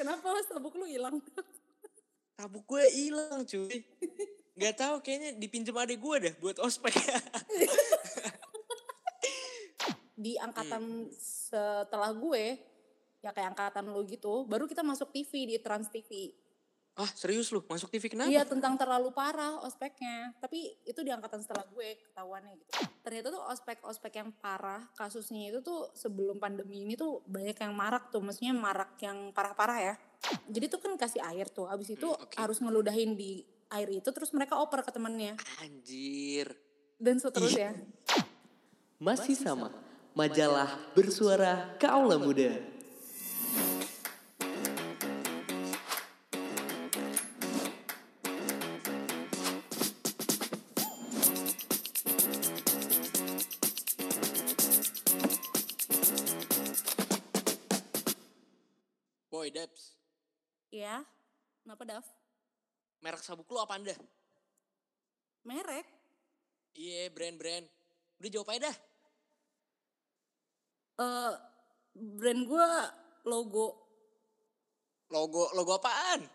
Kenapa sabuk lu hilang? Sabuk gue hilang cuy. Gak tahu kayaknya dipinjem adik gue dah buat ospek. Di angkatan setelah gue, ya kayak angkatan lu gitu, baru kita masuk TV di Trans TV. Ah serius lu masuk TV kenapa? Iya tentang terlalu parah ospeknya. Tapi itu di angkatan setelah gue ketahuannya gitu. Ternyata tuh ospek-ospek yang parah kasusnya itu tuh sebelum pandemi ini tuh banyak yang marak tuh. Maksudnya marak yang parah-parah ya. Jadi tuh kan kasih air tuh. Abis itu Hmm, oke. harus ngeludahin di air itu terus mereka oper ke temennya. Anjir. Dan seterusnya. Masih sama, majalah bersuara kaula muda. Sabuk lu apa anda? Merek? Iya brand-brand. Udah jawab aja dah. eh brand gue logo. Logo logo apaan?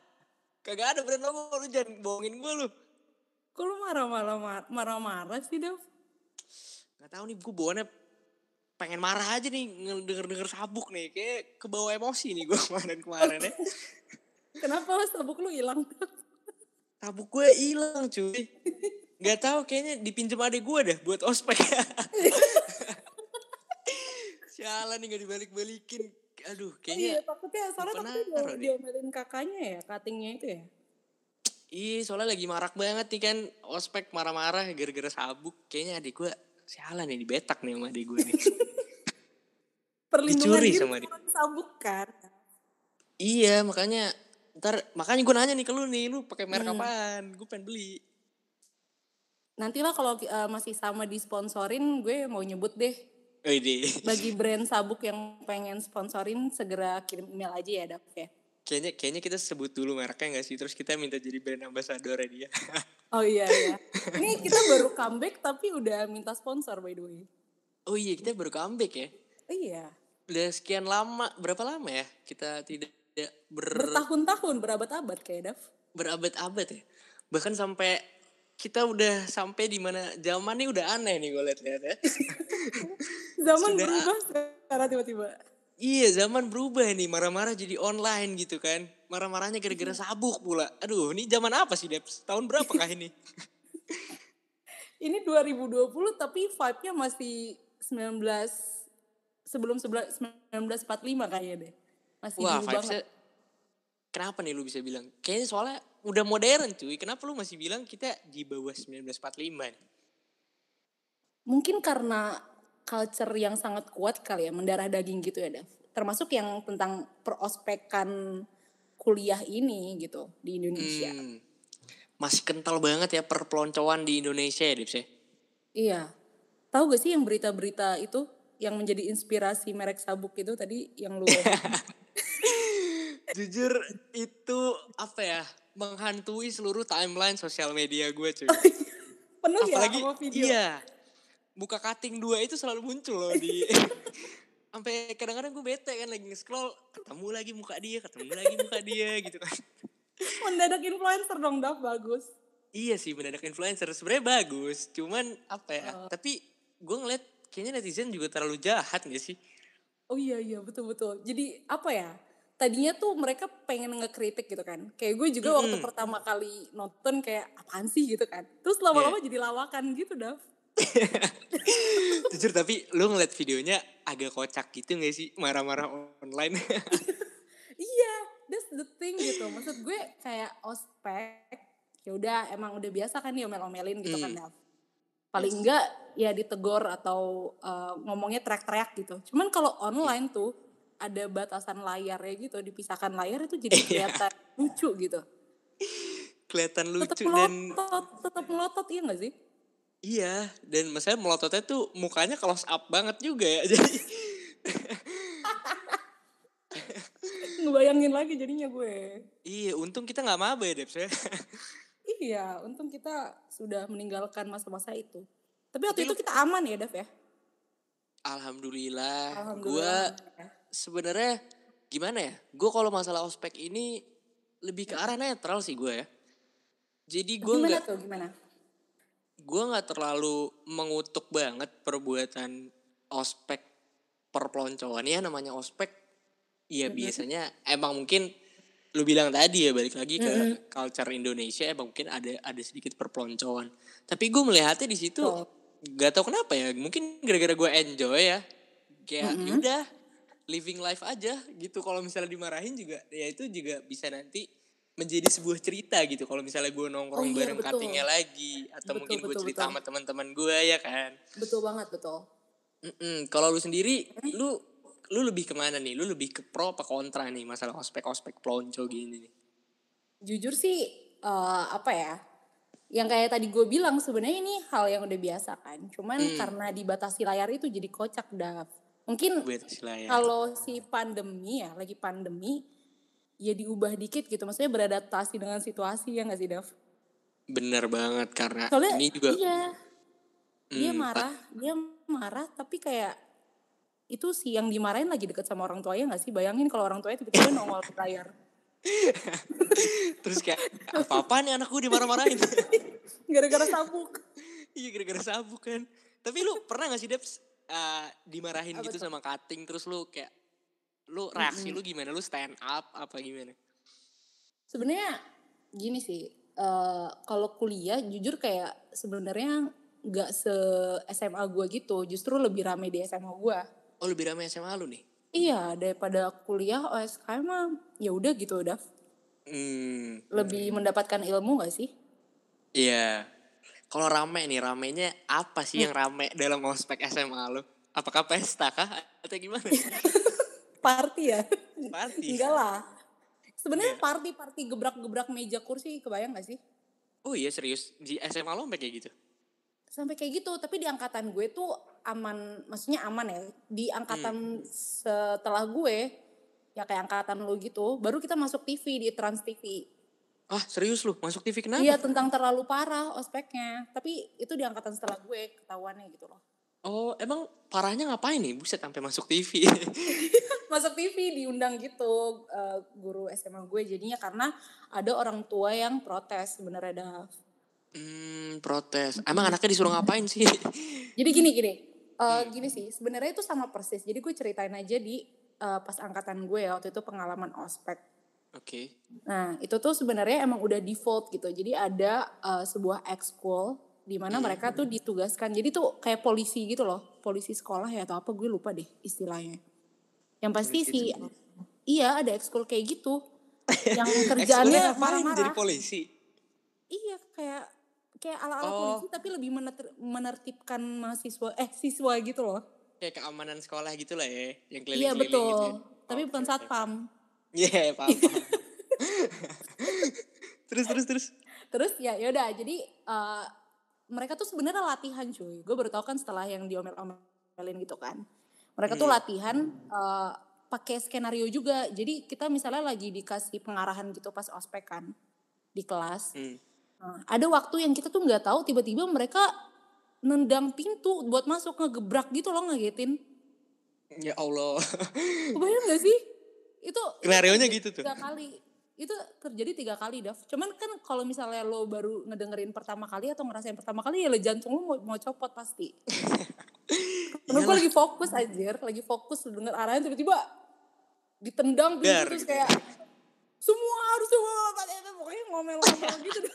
Kagak ada brand logo, lu jangan bohongin gue lu. Kok lu marah-marah marah-marah sih Dav? Gak tahu nih gue bawaannya pengen marah aja nih denger-denger sabuk nih. Kayak kebawa emosi nih gue kemarin-kemarin ya. Kenapa sabuk lu hilang? Sabuk gue hilang cuy. Gak tahu kayaknya dipinjem adik gue dah buat ospek. Sialan nih gak dibalik-balikin. Aduh iya, kayaknya takutnya soalnya takutnya dia, diomelin kakaknya ya, cuttingnya itu ya. Iya soalnya lagi marak banget nih kan ospek marah-marah gara-gara sabuk. Kayaknya adik gue sialan nih dibetak nih sama adik gue nih. Perlindungan Dicuri sama dia. sabuk kan. iya makanya ntar makanya gue nanya nih ke lu nih lu pakai merek Hmm. apaan? Gue pengen beli. Nanti lah kalau eh, masih sama disponsorin, gue mau nyebut deh. Oh ini Bagi brand sabuk yang pengen sponsorin, segera kirim email aja ya, Dav ya. kayaknya kayaknya kita sebut dulu mereknya gak sih? Terus kita minta jadi brand ambassador dia. Oh iya, iya. Ini kita baru comeback tapi udah minta sponsor by the way. oh iya kita baru comeback ya. Iya. Udah sekian lama, berapa lama ya kita tidak ber, Bertahun-tahun, berabad-abad kayak Dav. berabad-abad ya. Bahkan sampai kita udah sampai di mana zaman nih udah aneh nih gue liat-liat ya. Zaman Sudah- berubah sekarang tiba-tiba. Iya zaman berubah nih marah-marah jadi online gitu kan. Marah-marahnya gara-gara sabuk pula. Aduh ini zaman apa sih Deps? Tahun berapakah ini? Ini 2020 tapi vibe-nya masih 19 sebelum 11 1945 kayaknya deh. Masih Wah dulu vibesnya banget. kenapa nih lu bisa bilang? Kayaknya soalnya udah modern cuy. Kenapa lu masih bilang kita di bawah 1945 nih? Mungkin karena culture yang sangat kuat kali ya mendarah daging gitu ya, Dav. Termasuk yang tentang perospekan kuliah ini gitu di Indonesia. Hmm, masih kental banget ya perpeloncoan di Indonesia ya Deps ya? Iya. Tahu gak sih yang berita-berita itu yang menjadi inspirasi merek sabuk itu tadi yang lu Jujur itu apa ya? Menghantui seluruh timeline sosial media gue cuy. penuh ya Apalagi sama video. iya. Muka cutting dua itu selalu muncul loh di sampai kadang-kadang gue bete kan lagi nge-scroll ketemu lagi muka dia, ketemu lagi muka dia gitu kan. Mendadak influencer dong, Dav. Bagus. Iya sih mendadak influencer sebenarnya bagus, cuman apa ya? Tapi gue ngeliat kayaknya netizen juga terlalu jahat gak sih? Oh iya iya betul betul. Jadi apa ya? Tadinya tuh mereka pengen ngekritik gitu kan. Kayak gue juga waktu Mm-mm. pertama kali nonton kayak apaan sih gitu kan. Terus lama-lama jadi lawakan gitu, Dav. Jujur tapi lu ngeliat videonya agak kocak gitu gak sih marah-marah online? Iya, that's the thing gitu. Maksud gue kayak ospek, ya udah emang udah biasa kan diomel-omelin gitu kan, Hmm. Dav. Paling enggak ya ditegor atau eh, ngomongnya teriak-teriak gitu. Cuman kalau online tuh ada batasan layarnya gitu, dipisahkan layar itu jadi Iya. kelihatan lucu gitu. Kelihatan lucu dan melotot, tetap melotot iya gak sih? iya dan masalah melototnya tuh mukanya close up banget juga ya. Jadi Ngebayangin lagi jadinya gue. iya untung kita nggak maba ya Deps ya. Iya, untung kita sudah meninggalkan masa-masa itu. Tapi waktu Tapi itu kita aman ya, Dev ya? Alhamdulillah, gue Alhamdulillah. sebenarnya gimana ya? Gue kalau masalah ospek ini lebih ke arah netral sih gue ya. Jadi gue gimana tuh gimana? gue nggak terlalu mengutuk banget perbuatan ospek perpeloncoan ya namanya ospek. Iya biasanya emang mungkin lu bilang tadi ya balik lagi ke culture Indonesia emang mungkin ada ada sedikit perpeloncoan. Tapi gue melihatnya di situ Betul. nggak tahu kenapa ya. Mungkin gara-gara gue enjoy ya. Kayak yaudah living life aja gitu. Kalau misalnya dimarahin juga ya itu juga bisa nanti menjadi sebuah cerita gitu. Kalau misalnya gue nongkrong Oh iya, bareng betul. cuttingnya lagi atau Betul, mungkin gue cerita betul. sama teman-teman gue ya kan. Betul banget betul. Mm-mm. Kalau lu sendiri, lu lu lebih ke mana nih? Lu lebih ke pro apa kontra nih masalah ospek-ospek pelonco gini nih? Jujur sih eh, apa ya? Yang kayak tadi gue bilang sebenarnya ini hal yang udah biasa kan. Cuman Hmm. karena dibatasi layar itu jadi kocak Dav. Mungkin kalau si pandemi ya, lagi pandemi ya diubah dikit gitu. Maksudnya beradaptasi dengan situasi ya nggak sih Dav? Bener banget karena Soalnya ini juga iya, dia Hmm, marah, dia marah tapi kayak itu si yang dimarahin lagi deket sama orang tuanya nggak sih? Bayangin kalau orang tuanya tiba-tiba nongol di layar. terus kayak apa-apa nih anak gue dimarah-marahin. Gara-gara sabuk. iya gara-gara sabuk kan. Tapi lu pernah gak sih Debs eh, dimarahin Apa gitu sama cutting terus lu kayak lu reaksi lu gimana? Lu stand up apa gimana? Sebenarnya gini sih, eh, kalau kuliah jujur kayak sebenarnya nggak se SMA gue gitu, justru lebih rame di SMA gue. Oh lebih ramai SMA lu nih? Iya daripada kuliah OSK mah ya udah gitu udah Hmm, lebih mendapatkan ilmu gak sih? Iya. Kalau rame nih, ramenya apa Hmm. sih yang rame dalam ospek SMA lu? Apakah pesta kah? Atau gimana? Party ya? Party. Enggak lah. Sebenarnya party-party gebrak-gebrak meja kursi kebayang gak sih? Oh iya serius? Di SMA lu sampai kayak gitu? Sampai kayak gitu, tapi di angkatan gue tuh aman, maksudnya aman ya. Di angkatan setelah gue, ya kayak angkatan lu gitu, baru kita masuk TV di Trans TV. Ah serius lu? Masuk TV kenapa? Iya tentang terlalu parah ospeknya, tapi itu di angkatan setelah gue ketahuannya gitu loh. Oh emang parahnya ngapain nih? Buset sampai masuk TV. Masuk TV diundang gitu eh, guru SMA gue jadinya karena ada orang tua yang protes sebenarnya Dav. hmm, protes. Emang anaknya disuruh ngapain sih? Jadi gini gini, eh, gini sih sebenarnya itu sama persis. Jadi gue ceritain aja di eh, pas angkatan gue ya waktu itu pengalaman ospek. Oke. Nah itu tuh sebenarnya emang udah default gitu. Jadi ada eh, sebuah ekskul di mana mereka tuh ditugaskan. Jadi tuh kayak polisi gitu loh, polisi sekolah ya atau apa gue lupa deh istilahnya. Yang pasti sih, iya ada ekskul kayak gitu. Yang kerjaannya marah-marah. jadi polisi? Iya kayak kayak ala-ala Oh. polisi tapi lebih menertibkan mahasiswa eh siswa gitu loh. Kayak keamanan sekolah gitu lah ya. Yang keliling-keliling Iya betul. gitu ya. Tapi Oke, bukan oke. satpam. Iya paham. paham. terus terus terus. Terus ya yaudah jadi eh, mereka tuh sebenarnya latihan cuy. Gue baru tahu kan setelah yang diomel-omelin gitu kan. Mereka tuh latihan eh, pakai skenario juga. Jadi kita misalnya lagi dikasih pengarahan gitu pas ospek kan di kelas. Hmm. Ada waktu yang kita tuh nggak tahu tiba-tiba mereka nendang pintu buat masuk ngegebrak gitu loh ngagetin. Ya Allah. Kebayang gak sih? Itu Skenario-nya itu gitu tuh. Tiga kali. Itu terjadi tiga kali, Dav. Cuman kan kalau misalnya lo baru ngedengerin pertama kali atau ngerasain pertama kali ya lo jantung lo mau, mau copot pasti. Karena gue lagi fokus aja, lagi fokus denger arahnya tiba-tiba ditendang pintu terus kayak semua harus semua pokoknya ngomel-ngomel gitu.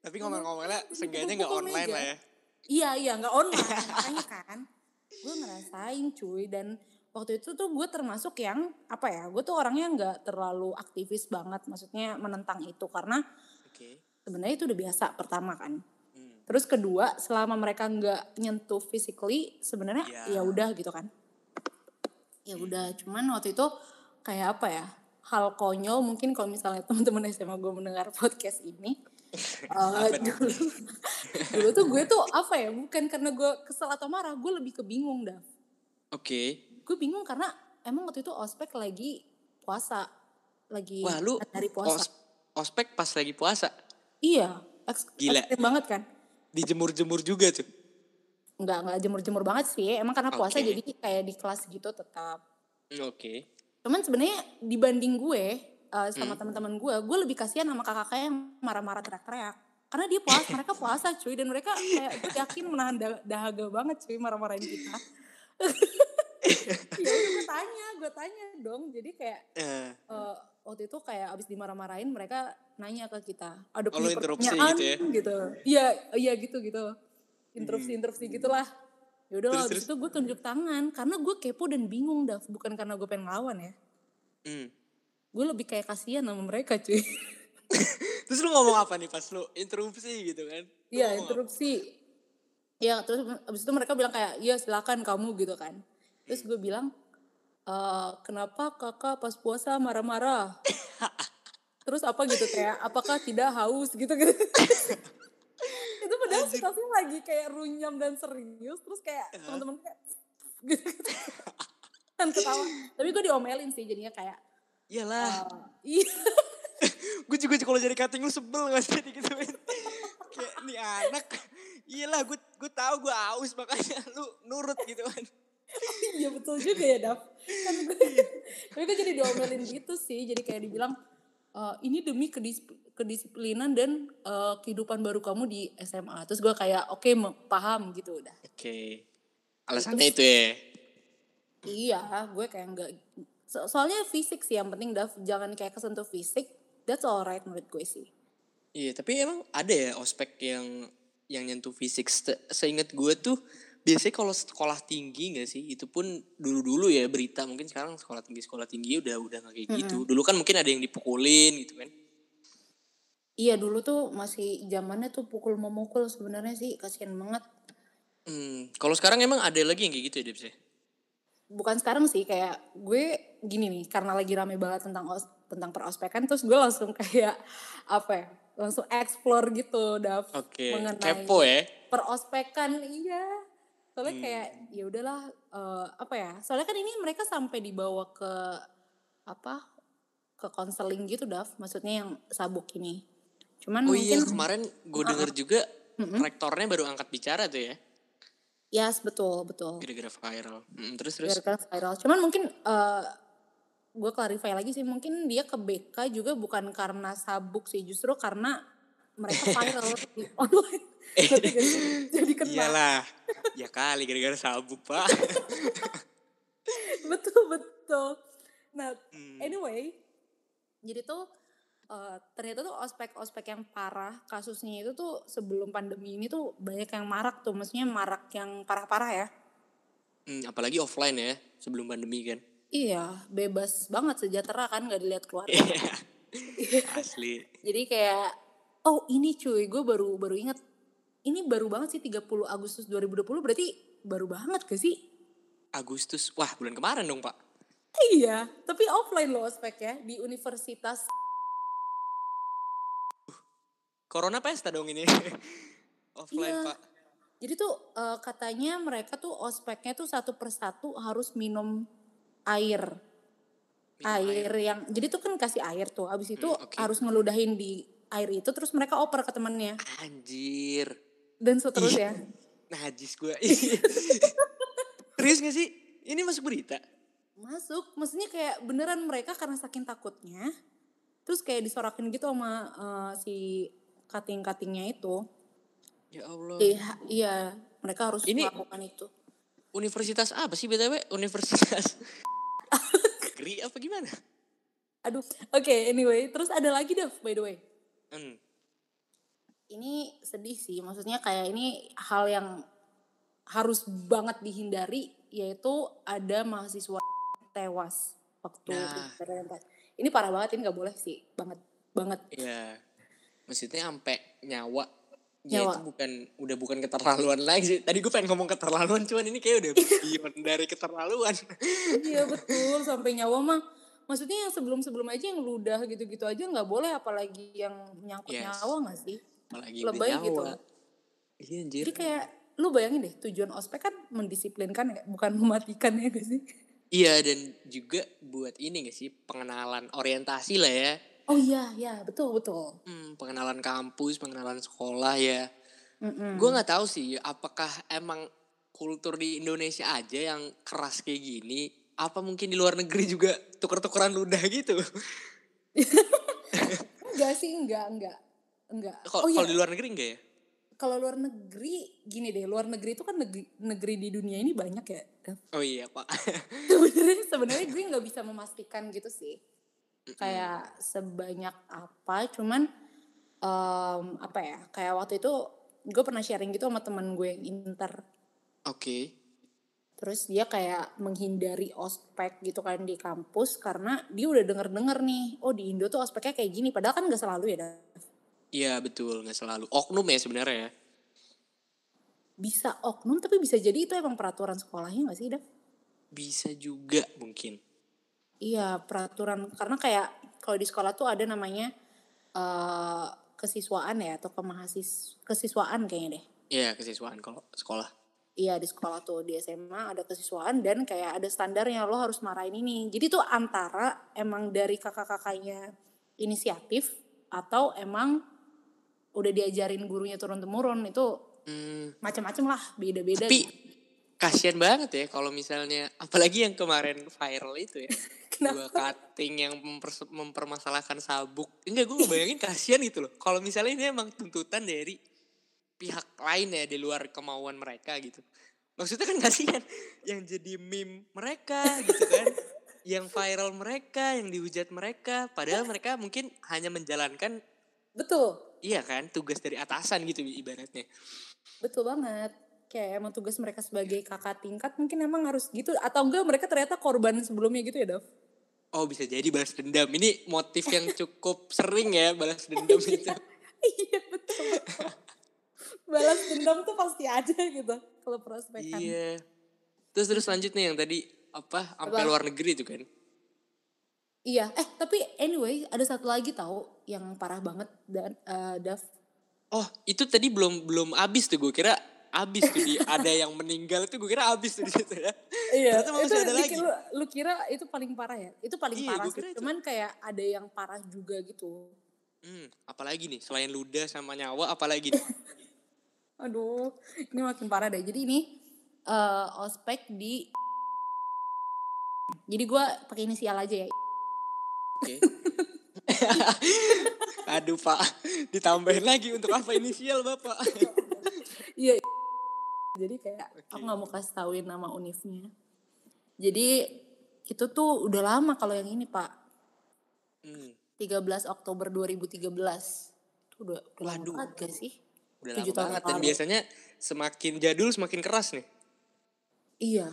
Tapi ngomong-ngomongnya seenggaknya nggak online meja. lah ya. Iya iya nggak online makanya kan. Gue ngerasain cuy dan waktu itu tuh gue termasuk yang apa ya gue tuh orangnya nggak terlalu aktivis banget maksudnya menentang itu karena sebenarnya itu udah biasa pertama kan. Hmm. Terus kedua selama mereka nggak nyentuh physically sebenarnya Ya. ya udah gitu kan. Ya udah cuman waktu itu kayak apa ya hal konyol mungkin kalau misalnya teman-teman SMA gue mendengar podcast ini eh, dulu, dulu tuh gue tuh apa ya bukan karena gue kesel atau marah gue lebih ke bingung dah Oke. gue bingung karena emang waktu itu ospek lagi puasa lagi Wah lu hari puasa os- ospek pas lagi puasa. iya eks- Gila. banget kan Dijemur-jemur juga tuh. nggak nggak jemur-jemur banget sih emang karena puasa Oke. jadi kayak di kelas gitu tetap Oke. Cuman sebenarnya dibanding gue uh, sama Hmm. teman-teman gue, gue lebih kasihan sama kakak-kakak yang marah-marah teriak-teriak. Karena dia puasa, mereka puasa cuy dan mereka kayak gue yakin menahan dah- dahaga banget cuy marah-marahin kita. ya gue tanya, gue tanya dong. Jadi kayak Eh, eh, waktu itu kayak abis dimarah-marahin mereka nanya ke kita ada Oh, interupsi pertanyaan gitu ya? gitu iya iya gitu gitu interupsi interupsi gitulah ya udah Terus, abis terus? itu gue tunjuk tangan karena gue kepo dan bingung dah bukan karena gue pengen ngelawan ya. Hmm. gue lebih kayak kasihan sama mereka cuy. Terus lu ngomong apa nih pas lu interupsi gitu kan? Iya interupsi. Ya terus abis itu mereka bilang kayak iya silakan kamu gitu kan. Terus gue bilang "Eh, kenapa kakak pas puasa marah-marah? Terus apa gitu kayak apakah tidak haus? Gitu gitu itu situasinya lagi kayak runyam dan serius terus kayak teman-teman kayak gitu, gitu. kan ketawa tapi gue diomelin sih jadinya kayak Iyalah. eh, iya gue juga kalau jadi cutting lu sebel gak sih digituin. Kayak nih anak. Iyalah gue gue tahu gue aus makanya lu nurut gitu kan. iya betul juga ya Dav kan gue tapi gue jadi diomelin gitu sih jadi kayak dibilang "Eh, ini demi kedis- kedisiplinan dan eh, kehidupan baru kamu di SMA terus gue kayak oke me- paham gitu udah Oke. Alasannya itu ya. iya gue kayak enggak so- soalnya fisik sih yang penting Dav jangan kayak kesentuh fisik that's alright menurut gue sih Iya, tapi emang ada ya ospek yang yang nyentuh fisik. Se- Seingat gue tuh biasanya kalau sekolah tinggi gak sih? Itu pun dulu-dulu ya berita. Mungkin sekarang sekolah tinggi sekolah tinggi udah udah gak kayak gitu. Dulu kan mungkin ada yang dipukulin gitu kan. iya dulu tuh masih zamannya tuh pukul memukul sebenarnya sih kasihan banget Hmm, kalau sekarang emang ada lagi yang kayak gitu ya, Debs ya? bukan sekarang sih kayak gue gini nih karena lagi rame banget tentang os, tentang perospekan terus gue langsung kayak apa ya langsung explore gitu Dav Oke, mengenai kepo ya. perospekan iya soalnya Hmm. kayak ya udahlah eh, apa ya soalnya kan ini mereka sampai dibawa ke apa ke konseling gitu Dav maksudnya yang sabuk ini cuman Oh iya, mungkin kemarin gue denger juga rektornya baru angkat bicara tuh ya. yes betul betul Gara-gara viral. Hmm, terus terus. gara-gara viral. Cuman mungkin eh gue clarify lagi sih mungkin dia ke BK juga bukan karena sabuk sih justru karena mereka viral. Ngerti gak sih? jadi kena. Iyalah. ya kali gara-gara sabuk, Pak. betul betul. Nah Hmm. anyway, jadi tuh eh, ternyata tuh ospek-ospek yang parah kasusnya itu tuh sebelum pandemi ini tuh banyak yang marak tuh, maksudnya marak yang parah-parah ya. Hmm, apalagi offline ya, sebelum pandemi kan. Iya, bebas banget sejahtera kan nggak dilihat keluarga. Asli. Jadi kayak oh ini cuy, gue baru baru ingat ini baru banget sih 30 Agustus 2020 berarti baru banget gak sih? Agustus. Wah, bulan kemarin dong, Pak. Iya, tapi offline loh ospek ya di universitas. Corona pesta dong ini. offline, Iya. Pak. Jadi tuh eh, katanya mereka tuh ospeknya tuh satu persatu harus minum air. Minum air yang jadi tuh kan kasih air tuh, abis itu Hmm, oke. harus ngeludahin di air itu terus mereka oper ke temennya Anjir. dan seterusnya. Najis gue. Serius gak sih? Ini masuk berita? Masuk, maksudnya kayak beneran mereka karena saking takutnya, terus kayak disorakin gitu sama eh, si cutting-cuttingnya itu. Ya Allah. Iya, iya, mereka harus Ini- melakukan itu. Universitas apa sih BTW? Universitas Negeri apa gimana? Aduh, oke, anyway, terus ada lagi deh, by the way. Hmm. Ini sedih sih, maksudnya kayak ini hal yang harus banget dihindari, yaitu ada mahasiswa tewas waktu Nah. Ini parah banget, ini nggak boleh sih, banget, banget. Ya. Maksudnya sampai nyawa. Ya itu bukan udah bukan keterlaluan lagi sih. Tadi gue pengen ngomong keterlaluan cuman ini kayak udah beyond dari keterlaluan. Iya betul sampai nyawa mah. Maksudnya yang sebelum-sebelum aja yang ludah gitu-gitu aja nggak boleh apalagi yang menyangkut Yes. nyawa nggak sih? Apalagi Lebay nyawa. gitu. Iya anjir. Jadi kayak lu bayangin deh tujuan ospek kan mendisiplinkan ya, bukan mematikan ya gak sih? Iya dan juga buat ini gak sih pengenalan orientasi lah ya. Oh iya, ya betul betul. Hmm, pengenalan kampus, pengenalan sekolah ya. Mm-mm. Gue nggak tahu sih apakah emang kultur di Indonesia aja yang keras kayak gini apa mungkin di luar negeri juga tuker-tukeran ludah gitu? Enggak sih, enggak, enggak. Enggak. Kalau oh iya, di luar negeri enggak ya? kalau luar negeri gini deh, luar negeri itu kan negeri, negeri di dunia ini banyak ya. Oh iya pak. sebenarnya sebenarnya gue nggak bisa memastikan gitu sih kayak sebanyak apa cuman em, apa ya kayak waktu itu gue pernah sharing gitu sama teman gue yang inter Oke. Terus dia kayak menghindari ospek gitu kan di kampus karena dia udah denger denger nih oh di Indo tuh ospeknya kayak gini padahal kan nggak selalu ya Dav. Iya betul nggak selalu. Oknum ya sebenarnya ya. bisa oknum tapi bisa jadi itu emang peraturan sekolahnya nggak sih Dav? Bisa juga mungkin. Iya peraturan karena kayak kalau di sekolah tuh ada namanya eh kesiswaan ya atau kemahasis kesiswaan kayaknya deh. Iya kesiswaan kalau sekolah. Iya di sekolah tuh di SMA ada kesiswaan dan kayak ada standarnya lo harus marahin ini. Jadi tuh antara emang dari kakak-kakaknya inisiatif atau emang udah diajarin gurunya turun temurun itu Hmm, macam-macam lah beda-beda. tapi kasihan banget ya kalau misalnya apalagi yang kemarin viral itu ya. Dua cutting yang memper- mempermasalahkan sabuk. Enggak gue ngebayangin kasihan gitu loh. Kalau misalnya ini emang tuntutan dari pihak lain ya di luar kemauan mereka gitu. Maksudnya kan kasihan yang jadi meme mereka gitu kan. yang viral mereka, yang dihujat mereka. Padahal mereka mungkin hanya menjalankan Betul, iya kan tugas dari atasan gitu ibaratnya. betul banget. Kayak emang tugas mereka sebagai kakak tingkat mungkin emang harus gitu atau enggak mereka ternyata korban sebelumnya gitu ya Dav? Oh bisa jadi balas dendam. Ini motif yang cukup sering ya balas dendam itu. iya betul. betul. Balas dendam tuh pasti ada gitu kalau prospekan. Iya. Terus terus lanjut nih yang tadi apa sampai luar negeri itu kan. Iya, eh tapi anyway ada satu lagi tahu yang parah banget dan eh, Dav. Oh itu tadi belum belum abis tuh gue kira abis tuh di ada yang meninggal itu gue kira abis tuh di situ ya. Iya, Ternyata masih ada lagi. Lu, lu kira itu paling parah ya? Itu paling Iya, parah sih. itu. Cuman kayak ada yang parah juga gitu. Hmm, apalagi nih selain ludah sama nyawa apalagi nih? Aduh, ini makin parah deh. Jadi ini eh ospek di Jadi gua pakai inisial aja ya. Oke. Aduh pak, ditambahin lagi untuk apa inisial bapak? Iya. Jadi kayak aku nggak mau kasih tauin nama univnya. Jadi itu tuh udah lama kalau yang ini Pak. Hmm, 13 Oktober 2013. Itu udah, udah lama Waduh. banget gak sih? Udah lama tahun banget dan biasanya semakin jadul semakin keras nih. Iya.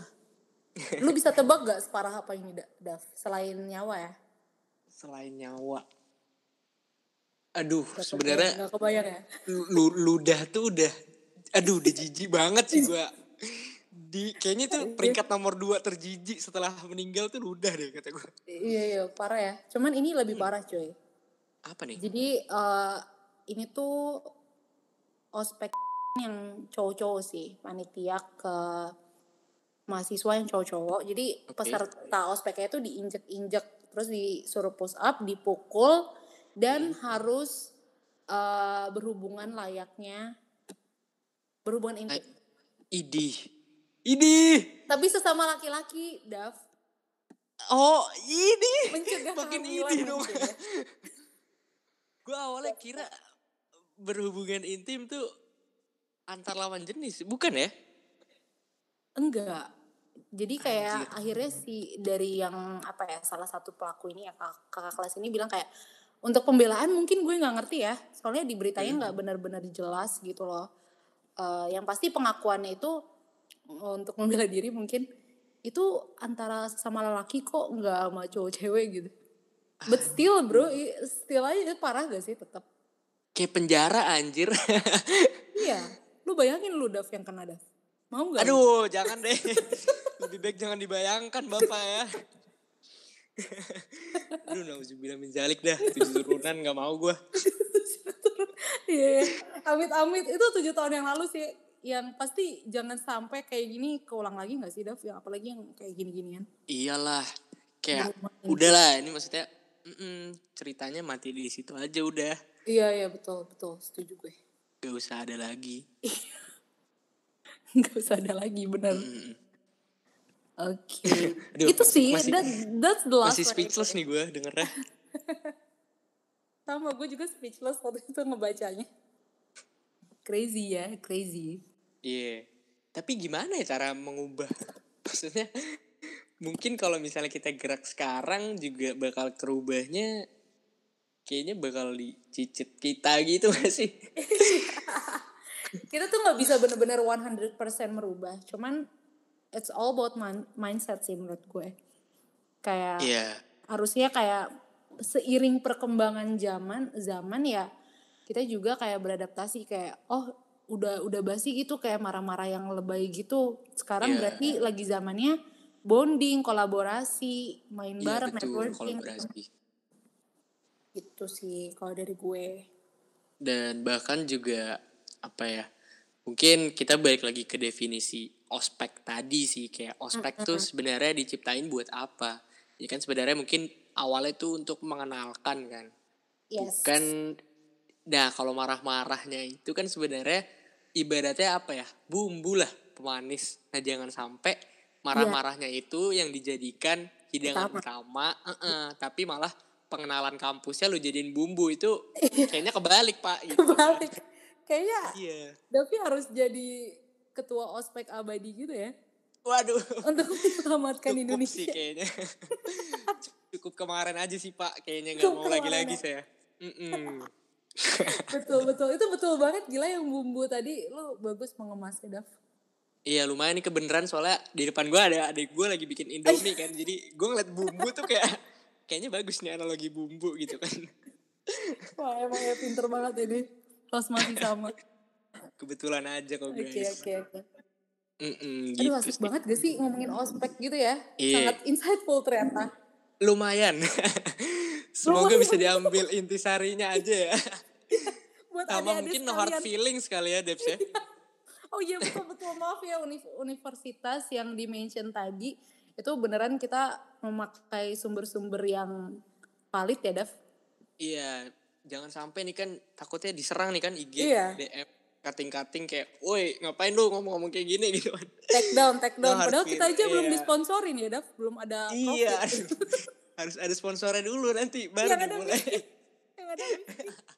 Lu bisa tebak gak separah apa ini Da- Dav? Selain nyawa ya? Selain nyawa. Aduh, sebenarnya ya? lu ludah tuh udah aduh udah jijik banget sih gua di kayaknya tuh peringkat nomor dua terjijik setelah meninggal tuh ludah deh kata gua Iya, iya, parah ya. Cuman ini lebih parah coy. apa nih Jadi eh ini tuh ospek yang cowok-cowok sih. Panitia ke mahasiswa yang cowok-cowok. Jadi Oke. peserta ospeknya itu diinjek-injek. Terus disuruh push up, dipukul. Dan harus eh berhubungan layaknya. Berhubungan intim. Ay- idih idih Tapi sesama laki-laki, Dav. oh idih Mencegah makin idih dong mungkin ya. gua awalnya kira berhubungan intim tuh antar lawan jenis bukan ya Enggak. Jadi kayak akhirnya si dari yang apa ya salah satu pelaku ini ya kakak, kakak kelas ini bilang kayak untuk pembelaan mungkin gue nggak ngerti ya soalnya di beritanya nggak benar-benar jelas gitu loh. Eh, yang pasti pengakuannya itu untuk membela diri mungkin itu antara sama lelaki kok nggak sama cowok cewek gitu. But still bro, still aja itu parah gak sih tetap? Kayak penjara anjir Iya, lu bayangin lu Dav yang kena Dav. Mau nggak? lu? aduh jangan deh lebih baik jangan dibayangkan bapak ya Aduh, nauzubillah min zalik dah. Tujuh turunan gak mau gue. Iya, amit-amit itu tujuh tahun yang lalu sih. Yang pasti jangan sampai kayak gini keulang lagi gak sih Dav? Ya, apalagi yang kayak gini-ginian. Iyalah. Kayak udahlah ini maksudnya mm-mm, ceritanya mati di situ aja udah. Iya, iya betul, betul. Setuju gue. Gak usah ada lagi. Gak usah ada lagi, bener. Mm-mm. Oke. Aduh, itu sih, masih- that, that's the last Masih speechless nih gue dengernya. Sama gue juga speechless waktu itu ngebacanya. Crazy ya, crazy. Iya. Tapi gimana ya cara mengubah? Maksudnya mungkin kalau misalnya kita gerak sekarang juga bakal kerubahnya kayaknya bakal dicicit kita gitu gak sih? Kita tuh nggak bisa bener-bener 100% merubah. Cuman it's all about min- mindset sih menurut gue. Kayak Iya. harusnya kayak seiring perkembangan zaman zaman ya kita juga kayak beradaptasi kayak oh udah udah basi gitu kayak marah-marah yang lebay gitu sekarang Iya. berarti lagi zamannya bonding kolaborasi main Iya bareng betul networking kolaborasi. gitu sih kalau dari gue Dan bahkan juga apa ya? Mungkin kita balik lagi ke definisi ospek tadi sih kayak ospek tuh sebenarnya diciptain buat apa? Ya kan sebenarnya mungkin awalnya tuh untuk mengenalkan kan. yes Bukan nah kalau marah-marahnya itu kan sebenarnya ibaratnya apa ya? Bumbu lah pemanis. Nah jangan sampai marah-marahnya itu yang dijadikan hidangan Utama. utama, eh-eh, tapi malah pengenalan kampusnya lu jadiin bumbu itu kayaknya kebalik pak gitu. kebalik kayaknya Iya. Davi harus jadi ketua ospek abadi gitu ya Waduh. untuk menyelamatkan Cukup Indonesia sih kayaknya. Cukup kemarin aja sih pak. Kayaknya nggak mau lagi-lagi kemarin saya. Mm-mm. betul betul itu betul banget gila yang bumbu tadi lu bagus mengemasnya Dav Iya lumayan nih kebenaran soalnya di depan gue ada adik gue lagi bikin indomie kan. Jadi gue ngeliat bumbu tuh kayak kayaknya bagus nih analogi bumbu gitu kan. Wah emang ya pinter banget ini. Los masih sama. Kebetulan aja kok Oke guys. oke oke. Mm-mm, Aduh gitu asik sih. banget gak sih ngomongin ospek gitu ya? Iya. Sangat insightful ternyata. Lumayan. Semoga Lumayan. bisa diambil intisarinya aja ya. Buat Sama adik-adik mungkin no hard sekalian. feelings kali ya Debs ya. Oh iya betul betul maaf ya uni- universitas yang di mention tadi itu beneran kita memakai sumber-sumber yang valid ya Dav? Iya, jangan sampai nih kan takutnya diserang nih kan IG, Iya. DM, kating-kating kayak, woi ngapain lu ngomong-ngomong kayak gini gitu kan. Take down, take down. No Padahal kita aja feelings, belum iya. disponsorin ya Dav, belum ada iya, profit. aduh. harus ada sponsornya dulu nanti baru Yang ada dimulai. yang ada